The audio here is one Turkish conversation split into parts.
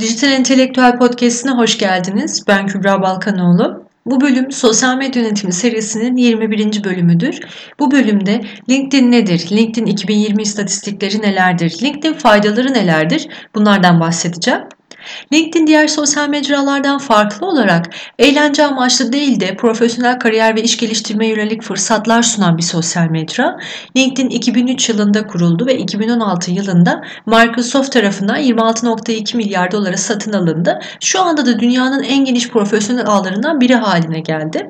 Dijital Entelektüel Podcast'ine hoş geldiniz. Ben Kübra Balkanoğlu. Bu bölüm sosyal medya yönetimi serisinin 21. bölümüdür. Bu bölümde LinkedIn nedir? LinkedIn 2020 istatistikleri nelerdir? LinkedIn faydaları nelerdir? Bunlardan bahsedeceğim. LinkedIn diğer sosyal mecralardan farklı olarak eğlence amaçlı değil de profesyonel kariyer ve iş geliştirme yönelik fırsatlar sunan bir sosyal mecra. LinkedIn 2003 yılında kuruldu ve 2016 yılında Microsoft tarafından 26.2 milyar dolara satın alındı. Şu anda da dünyanın en geniş profesyonel ağlarından biri haline geldi.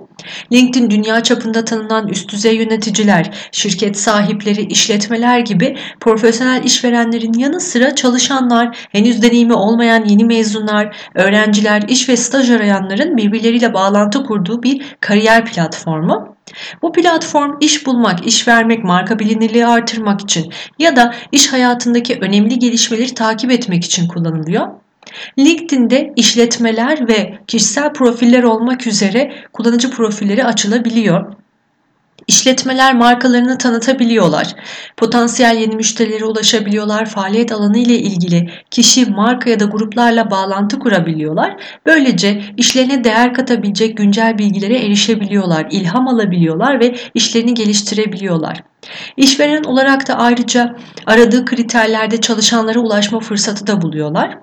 LinkedIn dünya çapında tanınan üst düzey yöneticiler, şirket sahipleri, işletmeler gibi profesyonel işverenlerin yanı sıra çalışanlar, henüz deneyimi olmayan yeni mezunlar, öğrenciler, iş ve staj arayanların birbirleriyle bağlantı kurduğu bir kariyer platformu. Bu platform iş bulmak, iş vermek, marka bilinirliği artırmak için ya da iş hayatındaki önemli gelişmeleri takip etmek için kullanılıyor. LinkedIn'de işletmeler ve kişisel profiller olmak üzere kullanıcı profilleri açılabiliyor. İşletmeler markalarını tanıtabiliyorlar. Potansiyel yeni müşterilere ulaşabiliyorlar. Faaliyet alanı ile ilgili kişi, marka ya da gruplarla bağlantı kurabiliyorlar. Böylece işlerine değer katabilecek güncel bilgilere erişebiliyorlar, ilham alabiliyorlar ve işlerini geliştirebiliyorlar. İşveren olarak da ayrıca aradığı kriterlerde çalışanlara ulaşma fırsatı da buluyorlar.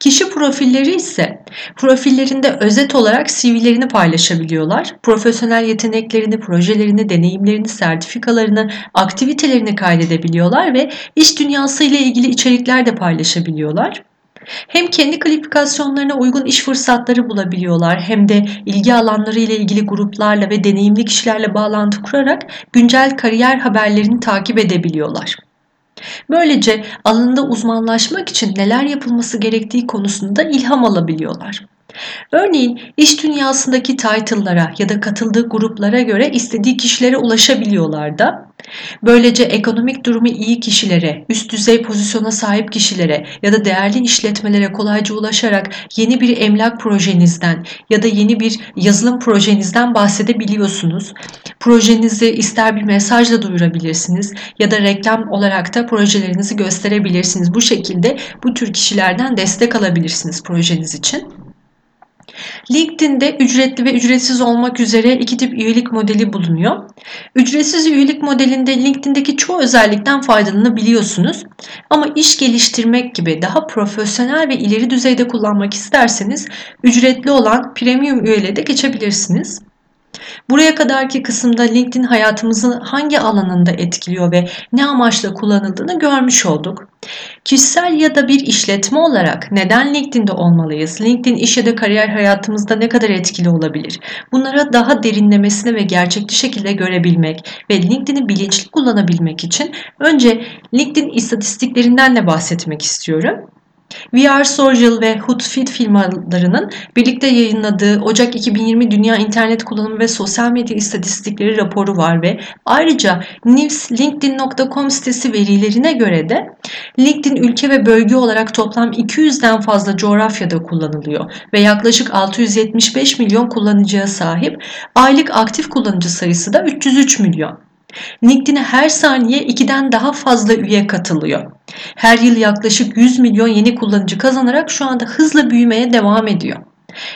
Kişi profilleri ise profillerinde özet olarak CV'lerini paylaşabiliyorlar. Profesyonel yeteneklerini, projelerini, deneyimlerini, sertifikalarını, aktivitelerini kaydedebiliyorlar ve iş dünyası ile ilgili içerikler de paylaşabiliyorlar. Hem kendi kalifikasyonlarına uygun iş fırsatları bulabiliyorlar hem de ilgi alanları ile ilgili gruplarla ve deneyimli kişilerle bağlantı kurarak güncel kariyer haberlerini takip edebiliyorlar. Böylece alanında uzmanlaşmak için neler yapılması gerektiği konusunda ilham alabiliyorlar. Örneğin iş dünyasındaki title'lara ya da katıldığı gruplara göre istediği kişilere ulaşabiliyorlar da. Böylece ekonomik durumu iyi kişilere, üst düzey pozisyona sahip kişilere ya da değerli işletmelere kolayca ulaşarak yeni bir emlak projenizden ya da yeni bir yazılım projenizden bahsedebiliyorsunuz. Projenizi ister bir mesajla duyurabilirsiniz ya da reklam olarak da projelerinizi gösterebilirsiniz. Bu şekilde bu tür kişilerden destek alabilirsiniz projeniz için. LinkedIn'de ücretli ve ücretsiz olmak üzere iki tip üyelik modeli bulunuyor. Ücretsiz üyelik modelinde LinkedIn'deki çoğu özellikten faydalanabiliyorsunuz. Ama iş geliştirmek gibi daha profesyonel ve ileri düzeyde kullanmak isterseniz ücretli olan premium üyeliğe de geçebilirsiniz. Buraya kadarki kısımda LinkedIn hayatımızın hangi alanında etkiliyor ve ne amaçla kullanıldığını görmüş olduk. Kişisel ya da bir işletme olarak neden LinkedIn'de olmalıyız? LinkedIn iş ya da kariyer hayatımızda ne kadar etkili olabilir? Bunlara daha derinlemesine ve gerçekçi şekilde görebilmek ve LinkedIn'i bilinçli kullanabilmek için önce LinkedIn istatistiklerinden de bahsetmek istiyorum. VR Social ve Hootsuite firmalarının birlikte yayınladığı Ocak 2020 Dünya İnternet Kullanımı ve Sosyal Medya İstatistikleri raporu var ve ayrıca newslinkedin.com sitesi verilerine göre de LinkedIn ülke ve bölge olarak toplam 200'den fazla coğrafyada kullanılıyor ve yaklaşık 675 milyon kullanıcıya sahip. Aylık aktif kullanıcı sayısı da 303 milyon. LinkedIn'e her saniye 2'den daha fazla üye katılıyor. Her yıl yaklaşık 100 milyon yeni kullanıcı kazanarak şu anda hızla büyümeye devam ediyor.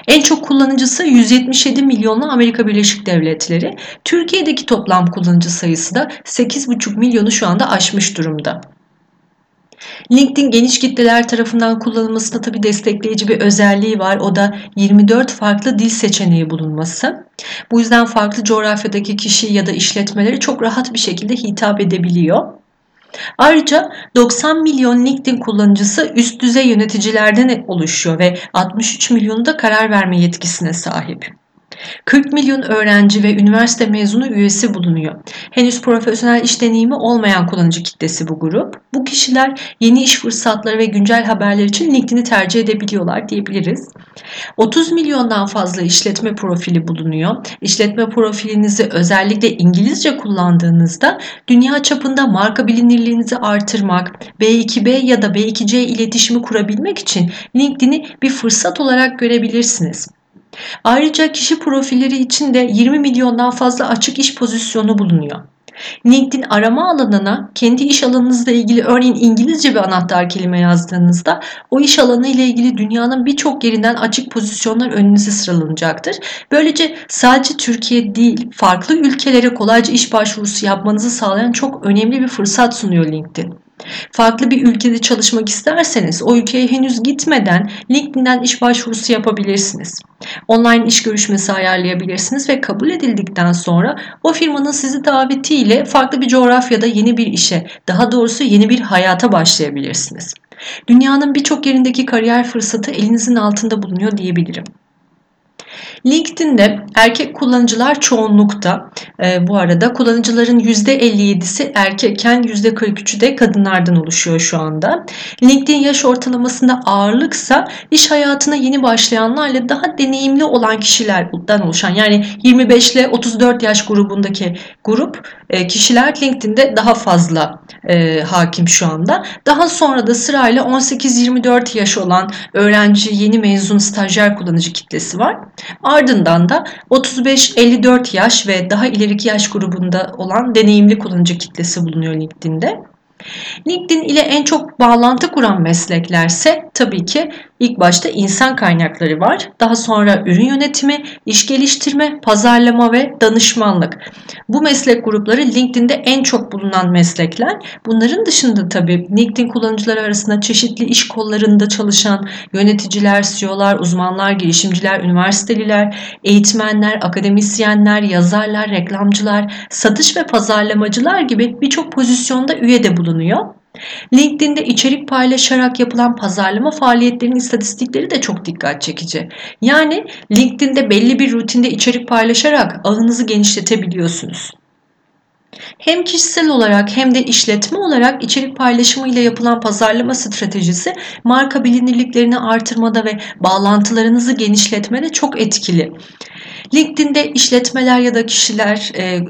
En çok kullanıcısı 177 milyonlu Amerika Birleşik Devletleri. Türkiye'deki toplam kullanıcı sayısı da 8,5 milyonu şu anda aşmış durumda. LinkedIn geniş kitleler tarafından kullanılmasında tabi destekleyici bir özelliği var. O da 24 farklı dil seçeneği bulunması. Bu yüzden farklı coğrafyadaki kişi ya da işletmeleri çok rahat bir şekilde hitap edebiliyor. Ayrıca 90 milyon LinkedIn kullanıcısı üst düzey yöneticilerden oluşuyor ve 63 milyonu da karar verme yetkisine sahip. 40 milyon öğrenci ve üniversite mezunu üyesi bulunuyor. Henüz profesyonel iş deneyimi olmayan kullanıcı kitlesi bu grup. Bu kişiler yeni iş fırsatları ve güncel haberler için LinkedIn'i tercih edebiliyorlar diyebiliriz. 30 milyondan fazla işletme profili bulunuyor. İşletme profilinizi özellikle İngilizce kullandığınızda dünya çapında marka bilinirliğinizi artırmak, B2B ya da B2C iletişimi kurabilmek için LinkedIn'i bir fırsat olarak görebilirsiniz. Ayrıca kişi profilleri için de 20 milyondan fazla açık iş pozisyonu bulunuyor. LinkedIn arama alanına kendi iş alanınızla ilgili örneğin İngilizce bir anahtar kelime yazdığınızda o iş alanı ile ilgili dünyanın birçok yerinden açık pozisyonlar önünüze sıralanacaktır. Böylece sadece Türkiye değil farklı ülkelere kolayca iş başvurusu yapmanızı sağlayan çok önemli bir fırsat sunuyor LinkedIn. Farklı bir ülkede çalışmak isterseniz o ülkeye henüz gitmeden LinkedIn'den iş başvurusu yapabilirsiniz. Online iş görüşmesi ayarlayabilirsiniz ve kabul edildikten sonra o firmanın sizi davetiyle farklı bir coğrafyada yeni bir işe, daha doğrusu yeni bir hayata başlayabilirsiniz. Dünyanın birçok yerindeki kariyer fırsatı elinizin altında bulunuyor diyebilirim. LinkedIn'de erkek kullanıcılar çoğunlukta. E, bu arada kullanıcıların %57'si erkekken %43'ü de kadınlardan oluşuyor şu anda. LinkedIn yaş ortalamasında ağırlıksa iş hayatına yeni başlayanlarla daha deneyimli olan kişilerden oluşan yani 25 ile 34 yaş grubundaki grup e, kişiler LinkedIn'de daha fazla e, hakim şu anda. Daha sonra da sırayla 18-24 yaş olan öğrenci, yeni mezun, stajyer kullanıcı kitlesi var. Ardından da 35-54 yaş ve daha ileriki yaş grubunda olan deneyimli kullanıcı kitlesi bulunuyor LinkedIn'de. LinkedIn ile en çok bağlantı kuran mesleklerse tabii ki ilk başta insan kaynakları var. Daha sonra ürün yönetimi, iş geliştirme, pazarlama ve danışmanlık. Bu meslek grupları LinkedIn'de en çok bulunan meslekler. Bunların dışında tabii LinkedIn kullanıcıları arasında çeşitli iş kollarında çalışan yöneticiler, CEO'lar, uzmanlar, girişimciler, üniversiteliler, eğitmenler, akademisyenler, yazarlar, reklamcılar, satış ve pazarlamacılar gibi birçok pozisyonda üye de bulunuyor. LinkedIn'de içerik paylaşarak yapılan pazarlama faaliyetlerinin istatistikleri de çok dikkat çekici. Yani LinkedIn'de belli bir rutinde içerik paylaşarak ağınızı genişletebiliyorsunuz. Hem kişisel olarak hem de işletme olarak içerik paylaşımı ile yapılan pazarlama stratejisi marka bilinirliklerini artırmada ve bağlantılarınızı genişletmede çok etkili. LinkedIn'de işletmeler ya da kişiler, e,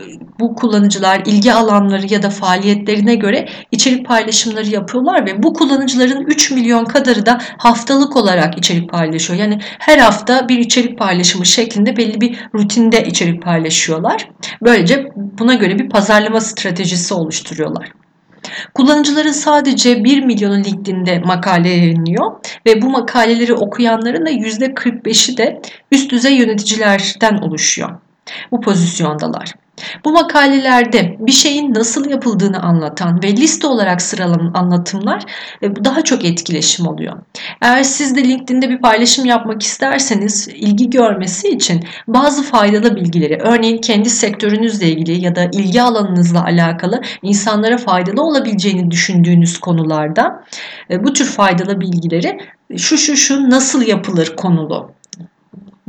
bu kullanıcılar ilgi alanları ya da faaliyetlerine göre içerik paylaşımları yapıyorlar ve bu kullanıcıların 3 milyon kadarı da haftalık olarak içerik paylaşıyor. Yani her hafta bir içerik paylaşımı şeklinde belli bir rutinde içerik paylaşıyorlar. Böylece buna göre bir pazarlama stratejisi oluşturuyorlar. Kullanıcıların sadece 1 milyonu LinkedIn'de makale yayınlıyor ve bu makaleleri okuyanların da %45'i de üst düzey yöneticilerden oluşuyor. Bu pozisyondalar. Bu makalelerde bir şeyin nasıl yapıldığını anlatan ve liste olarak sıralanan anlatımlar e, daha çok etkileşim oluyor. Eğer siz de LinkedIn'de bir paylaşım yapmak isterseniz ilgi görmesi için bazı faydalı bilgileri örneğin kendi sektörünüzle ilgili ya da ilgi alanınızla alakalı insanlara faydalı olabileceğini düşündüğünüz konularda e, bu tür faydalı bilgileri şu şu şu nasıl yapılır konulu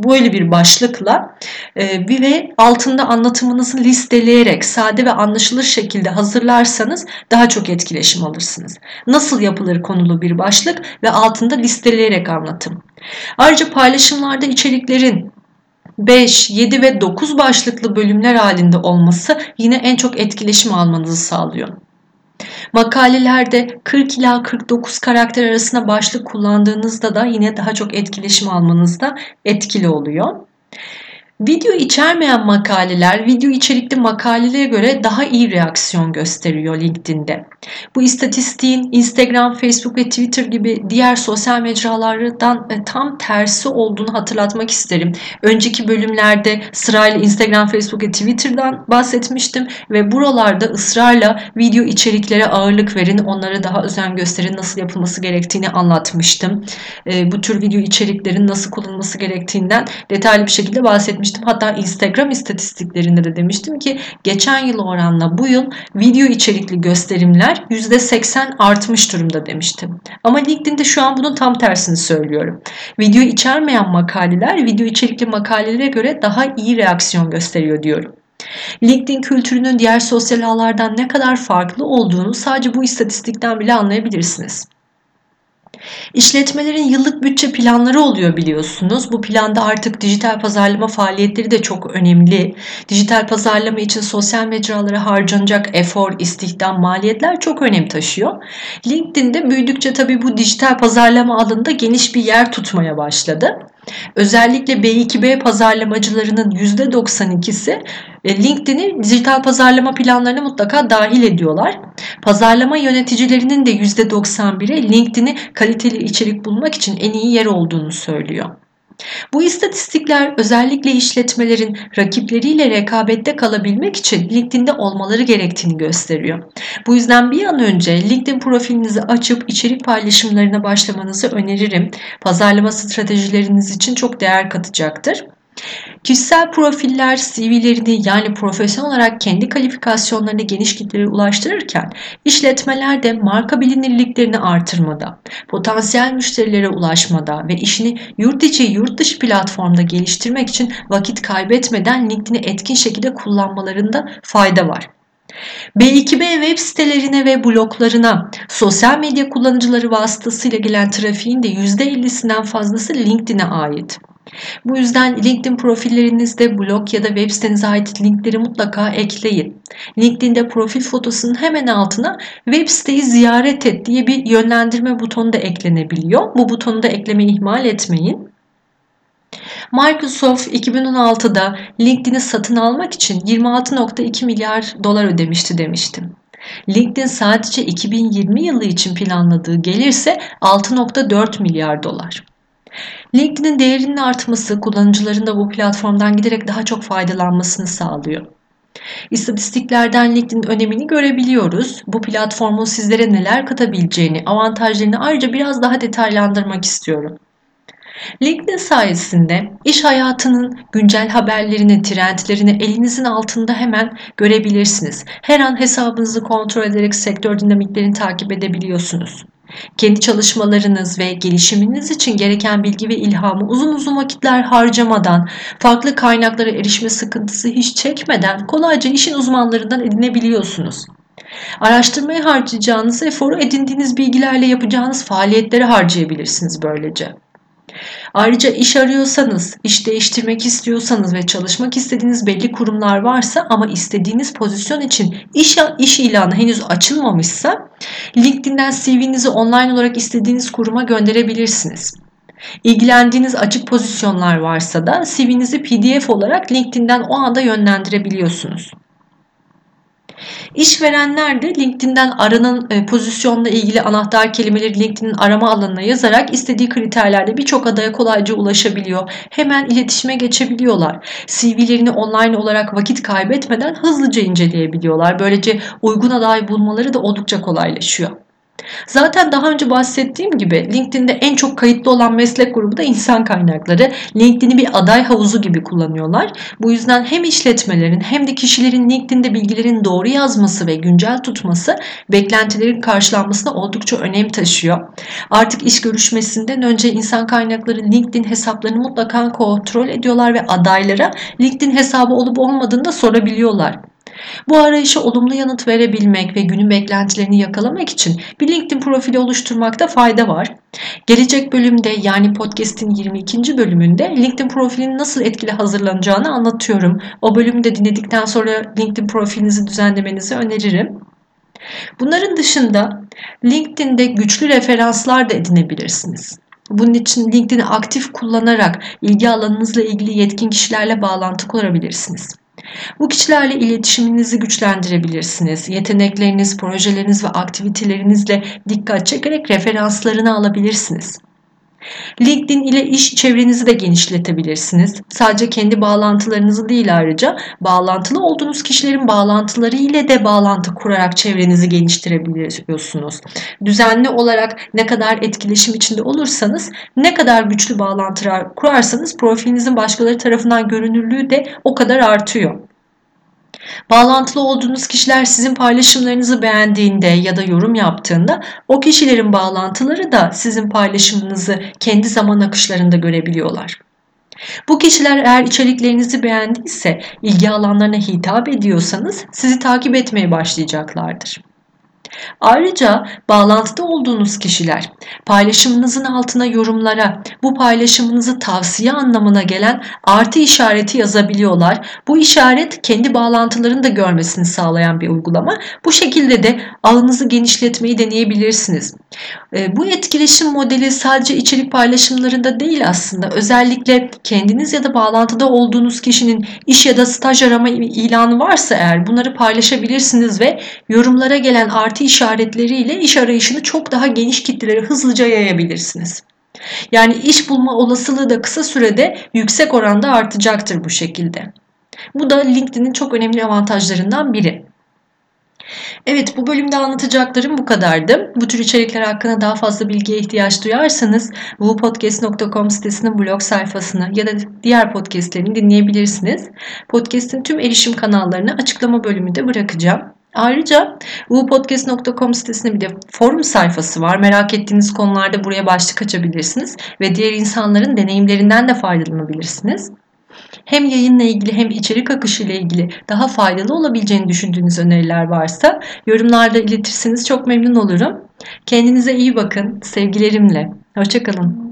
böyle bir başlıkla e, ve altında anlatımınızı listeleyerek sade ve anlaşılır şekilde hazırlarsanız daha çok etkileşim alırsınız. Nasıl yapılır konulu bir başlık ve altında listeleyerek anlatım. Ayrıca paylaşımlarda içeriklerin 5, 7 ve 9 başlıklı bölümler halinde olması yine en çok etkileşim almanızı sağlıyor. Makalelerde 40 ila 49 karakter arasında başlık kullandığınızda da yine daha çok etkileşim almanızda etkili oluyor. Video içermeyen makaleler, video içerikli makalelere göre daha iyi reaksiyon gösteriyor LinkedIn'de. Bu istatistiğin Instagram, Facebook ve Twitter gibi diğer sosyal mecralardan e, tam tersi olduğunu hatırlatmak isterim. Önceki bölümlerde sırayla Instagram, Facebook ve Twitter'dan bahsetmiştim ve buralarda ısrarla video içeriklere ağırlık verin, onlara daha özen gösterin, nasıl yapılması gerektiğini anlatmıştım. E, bu tür video içeriklerin nasıl kullanılması gerektiğinden detaylı bir şekilde bahsetmiştim demiştim. Hatta Instagram istatistiklerinde de demiştim ki geçen yıl oranla bu yıl video içerikli gösterimler %80 artmış durumda demiştim. Ama LinkedIn'de şu an bunun tam tersini söylüyorum. Video içermeyen makaleler video içerikli makalelere göre daha iyi reaksiyon gösteriyor diyorum. LinkedIn kültürünün diğer sosyal ağlardan ne kadar farklı olduğunu sadece bu istatistikten bile anlayabilirsiniz. İşletmelerin yıllık bütçe planları oluyor biliyorsunuz. Bu planda artık dijital pazarlama faaliyetleri de çok önemli. Dijital pazarlama için sosyal mecralara harcanacak efor, istihdam, maliyetler çok önem taşıyor. LinkedIn'de büyüdükçe tabii bu dijital pazarlama alanında geniş bir yer tutmaya başladı. Özellikle B2B pazarlamacılarının %92'si e, LinkedIn'i dijital pazarlama planlarına mutlaka dahil ediyorlar. Pazarlama yöneticilerinin de %91'i LinkedIn'i kaliteli içerik bulmak için en iyi yer olduğunu söylüyor. Bu istatistikler özellikle işletmelerin rakipleriyle rekabette kalabilmek için LinkedIn'de olmaları gerektiğini gösteriyor. Bu yüzden bir an önce LinkedIn profilinizi açıp içerik paylaşımlarına başlamanızı öneririm. Pazarlama stratejileriniz için çok değer katacaktır. Kişisel profiller CV'lerini yani profesyonel olarak kendi kalifikasyonlarını geniş kitlelere ulaştırırken işletmeler de marka bilinirliklerini artırmada, potansiyel müşterilere ulaşmada ve işini yurt içi yurt dışı platformda geliştirmek için vakit kaybetmeden LinkedIn'i etkin şekilde kullanmalarında fayda var. B2B web sitelerine ve bloglarına sosyal medya kullanıcıları vasıtasıyla gelen trafiğin de %50'sinden fazlası LinkedIn'e ait. Bu yüzden LinkedIn profillerinizde blog ya da web sitenize ait linkleri mutlaka ekleyin. LinkedIn'de profil fotosunun hemen altına web siteyi ziyaret et diye bir yönlendirme butonu da eklenebiliyor. Bu butonu da eklemeyi ihmal etmeyin. Microsoft 2016'da LinkedIn'i satın almak için 26.2 milyar dolar ödemişti demiştim. LinkedIn sadece 2020 yılı için planladığı gelirse 6.4 milyar dolar. LinkedIn'in değerinin artması kullanıcıların da bu platformdan giderek daha çok faydalanmasını sağlıyor. İstatistiklerden LinkedIn'in önemini görebiliyoruz. Bu platformun sizlere neler katabileceğini, avantajlarını ayrıca biraz daha detaylandırmak istiyorum. LinkedIn sayesinde iş hayatının güncel haberlerini, trendlerini elinizin altında hemen görebilirsiniz. Her an hesabınızı kontrol ederek sektör dinamiklerini takip edebiliyorsunuz. Kendi çalışmalarınız ve gelişiminiz için gereken bilgi ve ilhamı uzun uzun vakitler harcamadan, farklı kaynaklara erişme sıkıntısı hiç çekmeden kolayca işin uzmanlarından edinebiliyorsunuz. Araştırmaya harcayacağınız eforu edindiğiniz bilgilerle yapacağınız faaliyetlere harcayabilirsiniz böylece. Ayrıca iş arıyorsanız, iş değiştirmek istiyorsanız ve çalışmak istediğiniz belli kurumlar varsa ama istediğiniz pozisyon için iş, iş ilanı henüz açılmamışsa LinkedIn'den CV'nizi online olarak istediğiniz kuruma gönderebilirsiniz. İlgilendiğiniz açık pozisyonlar varsa da CV'nizi PDF olarak LinkedIn'den o anda yönlendirebiliyorsunuz. İşverenler de LinkedIn'den aranan e, pozisyonla ilgili anahtar kelimeleri LinkedIn'in arama alanına yazarak istediği kriterlerle birçok adaya kolayca ulaşabiliyor. Hemen iletişime geçebiliyorlar. CV'lerini online olarak vakit kaybetmeden hızlıca inceleyebiliyorlar. Böylece uygun aday bulmaları da oldukça kolaylaşıyor. Zaten daha önce bahsettiğim gibi LinkedIn'de en çok kayıtlı olan meslek grubu da insan kaynakları. LinkedIn'i bir aday havuzu gibi kullanıyorlar. Bu yüzden hem işletmelerin hem de kişilerin LinkedIn'de bilgilerin doğru yazması ve güncel tutması beklentilerin karşılanmasına oldukça önem taşıyor. Artık iş görüşmesinden önce insan kaynakları LinkedIn hesaplarını mutlaka kontrol ediyorlar ve adaylara LinkedIn hesabı olup olmadığını da sorabiliyorlar. Bu arayışa olumlu yanıt verebilmek ve günün beklentilerini yakalamak için bir LinkedIn profili oluşturmakta fayda var. Gelecek bölümde yani podcast'in 22. bölümünde LinkedIn profilinin nasıl etkili hazırlanacağını anlatıyorum. O bölümü de dinledikten sonra LinkedIn profilinizi düzenlemenizi öneririm. Bunların dışında LinkedIn'de güçlü referanslar da edinebilirsiniz. Bunun için LinkedIn'i aktif kullanarak ilgi alanınızla ilgili yetkin kişilerle bağlantı kurabilirsiniz. Bu kişilerle iletişiminizi güçlendirebilirsiniz. Yetenekleriniz, projeleriniz ve aktivitelerinizle dikkat çekerek referanslarını alabilirsiniz. LinkedIn ile iş çevrenizi de genişletebilirsiniz. Sadece kendi bağlantılarınızı değil ayrıca bağlantılı olduğunuz kişilerin bağlantıları ile de bağlantı kurarak çevrenizi geliştirebiliyorsunuz. Düzenli olarak ne kadar etkileşim içinde olursanız, ne kadar güçlü bağlantılar kurarsanız profilinizin başkaları tarafından görünürlüğü de o kadar artıyor. Bağlantılı olduğunuz kişiler sizin paylaşımlarınızı beğendiğinde ya da yorum yaptığında o kişilerin bağlantıları da sizin paylaşımınızı kendi zaman akışlarında görebiliyorlar. Bu kişiler eğer içeriklerinizi beğendiyse, ilgi alanlarına hitap ediyorsanız sizi takip etmeye başlayacaklardır. Ayrıca bağlantıda olduğunuz kişiler paylaşımınızın altına yorumlara bu paylaşımınızı tavsiye anlamına gelen artı işareti yazabiliyorlar. Bu işaret kendi bağlantılarını da görmesini sağlayan bir uygulama. Bu şekilde de ağınızı genişletmeyi deneyebilirsiniz. E, bu etkileşim modeli sadece içerik paylaşımlarında değil aslında. Özellikle kendiniz ya da bağlantıda olduğunuz kişinin iş ya da staj arama ilanı varsa eğer bunları paylaşabilirsiniz ve yorumlara gelen artı işaretleriyle iş arayışını çok daha geniş kitlelere hızlıca yayabilirsiniz. Yani iş bulma olasılığı da kısa sürede yüksek oranda artacaktır bu şekilde. Bu da LinkedIn'in çok önemli avantajlarından biri. Evet bu bölümde anlatacaklarım bu kadardı. Bu tür içerikler hakkında daha fazla bilgiye ihtiyaç duyarsanız wupodcast.com sitesinin blog sayfasını ya da diğer podcastlerini dinleyebilirsiniz. Podcast'in tüm erişim kanallarını açıklama bölümünde bırakacağım. Ayrıca wupodcast.com sitesinde bir de forum sayfası var. Merak ettiğiniz konularda buraya başlık açabilirsiniz ve diğer insanların deneyimlerinden de faydalanabilirsiniz. Hem yayınla ilgili hem içerik akışı ile ilgili daha faydalı olabileceğini düşündüğünüz öneriler varsa yorumlarda iletirseniz çok memnun olurum. Kendinize iyi bakın. Sevgilerimle. Hoşçakalın.